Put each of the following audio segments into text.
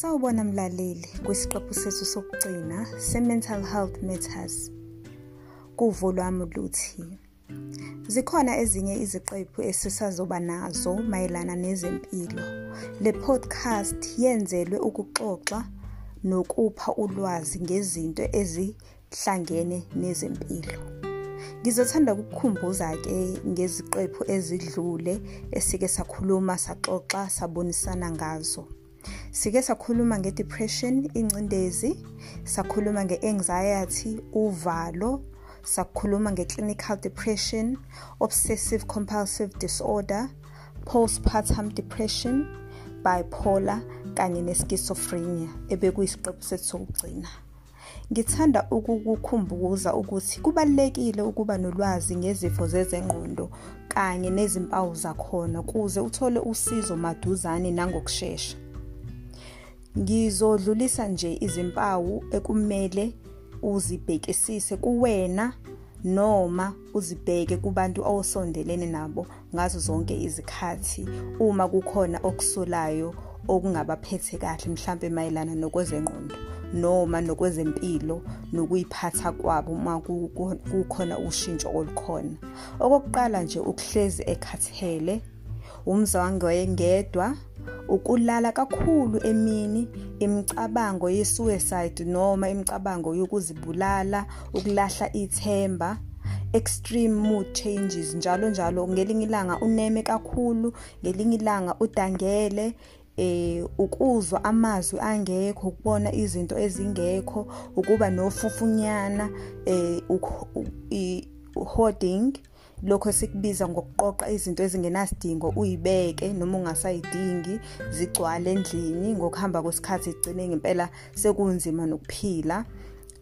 Sawubona mlaleli kwisiqephu sethu sokugcina se-Mental Health Matters. Kuvo lwami luthi zikhona ezinye iziqephu esisazoba nazo mayelana nezempilo. Le podcast yenzelwe ukuxoxa nokupha ulwazi ngezinto ezihlangene nezempilo. Ngizothanda ukukukhumbuza ke ngeziqephu ezidlule esike sakhuluma saxoxa sabonisana ngazo. Sike sakhuluma nge-depression, ingcindezi, sakhuluma nge-anxiety, uvalo, sakhuluma nge-clinical depression, obsessive compulsive disorder, postpartum depression, bipolar kanye ne-schizophrenia ebekuyisiqephu sethu sokugcina. Ngithanda ukukukhumbuza ukuthi kubalulekile ukuba nolwazi ngezifo zezengqondo kanye nezimpawu zakhona ukuze uthole usizo maduzane nangokushesha. Ngizodlulisa nje izimpawu ekumele uzibhekisise kuwena noma uzibheke kubantu osondelene nabo ngazo zonke izikhathi uma kukhona okusolayo okungabaphethe kahle mhlambe mayelana nokwezengqondo noma nokwezempilo nokuyiphatha kwabo uma kukhona ushintsho olukhona. Okokuqala nje ukuhlezi ekhathele umzango wengedwa ukulala kakhulu emini imicabango ye-suicide noma imicabango yokuzibulala ukulahla ithemba extreme mood changes njalo njalo. Ngelinye ilanga uneme kakhulu ngelinye ilanga udangele eh ukuzwa amazwi angekho ukubona izinto ezingekho ukuba nofufunyana eh hoarding. Lokho esikubiza ngokuqoqa izinto ezingenasidingo uyibeke noma ungasayidingi zigcwale endlini ngokuhamba kwesikhathi igcine ngempela sekunzima nokuphila.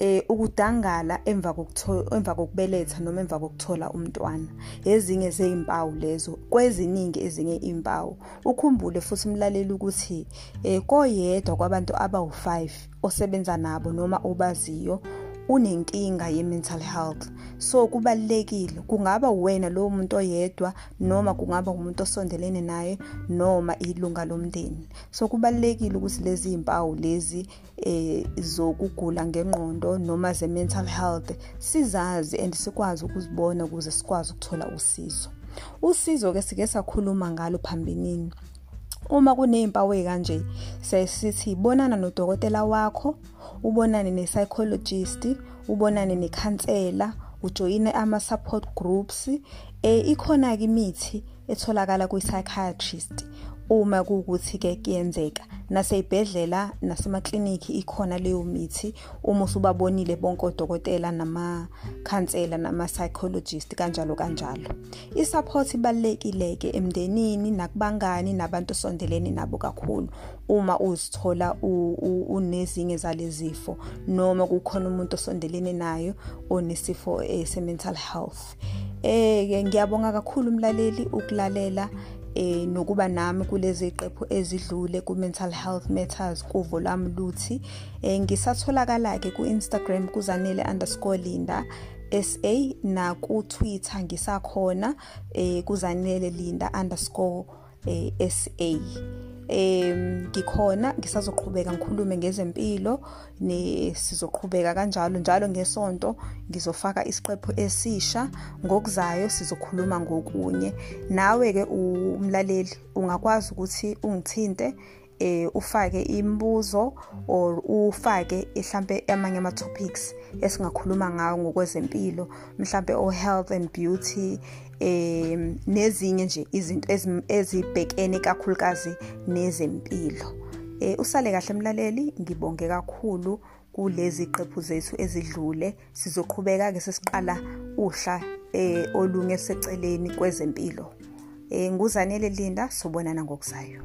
Eh ukudangala emva kokuthola emva kokubeletha noma emva kokuthola umntwana. Ezinye zezimpawu lezo kweziningi ezinye impawu ukhumbule futhi umlaleli ukuthi eh koyedwa kwabantu abawu5 osebenza nabo noma obaziyo unenkinga ye-mental health. So kubalekile kungaba wena lowo muntu oyedwa noma kungaba umuntu osondelene naye noma ilunga lomndeni. So kubalekile ukuthi lezi impawu lezi eh zokugula ngengqondo noma ze-mental health sizazi and sikwazi ukuzibona ukuze sikwazi ukuthola usizo. Usizo ke sike sakhuluma ngalo phambilini. Uma kunezimpawu ezikanje sesithi bonana nodokotela wakho ubonane ne-psychologist ubonane nekhansela ujoyine ama-support groups. Eh ikhona ke imithi etholakala kwi-psychiatrist. Uma kuwukuthi-ke kuyenzeka naseyibhedlela nasemakliniki ikhona leyo mithi uma usubabonile bonke odokotela namakhansela nama-psychologist kanjalo kanjalo. I-support ibalulekile-ke emndenini nakubangani nabantu osondelene nabo kakhulu uma uzithola unezinye zalezifo noma kukhona umuntu osondelene nayo onesifo se-mental health. Eh ngiyabonga kakhulu umlaleli ukulalela eh nokuba nami kulezi qephu ezidlule ku mental health matters kuvo lami luthi eh ngisatholakala ke ku Instagram kuzanele_linda SA na ku Twitter ngisakhona eh kuzanele linda em ngikhona ngisazoqhubeka ngikhulume ngezempilo sizoqhubeka kanjalo njalo ngesonto ngizofaka isiqephu esisha. Ngokuzayo sizokhuluma ngokunye. Nawe ke umlaleli ungakwazi ukuthi ungithinte eh ufake imibuzo or ufake mhlambe amanye ama topics esingakhuluma ngawo ngokwezempilo mhlambe o health and beauty eh nezinye nje izinto ezibhekene kakhulukazi nezempilo. Eh usale kahle mlaleli ngibonge kakhulu kulezi qephu zethu ezidlule. Sizoqhubeka ke sesiqala uhla eh olunge seceleni kwezempilo. Eh nguzanele linda sobonana ngokuzayo.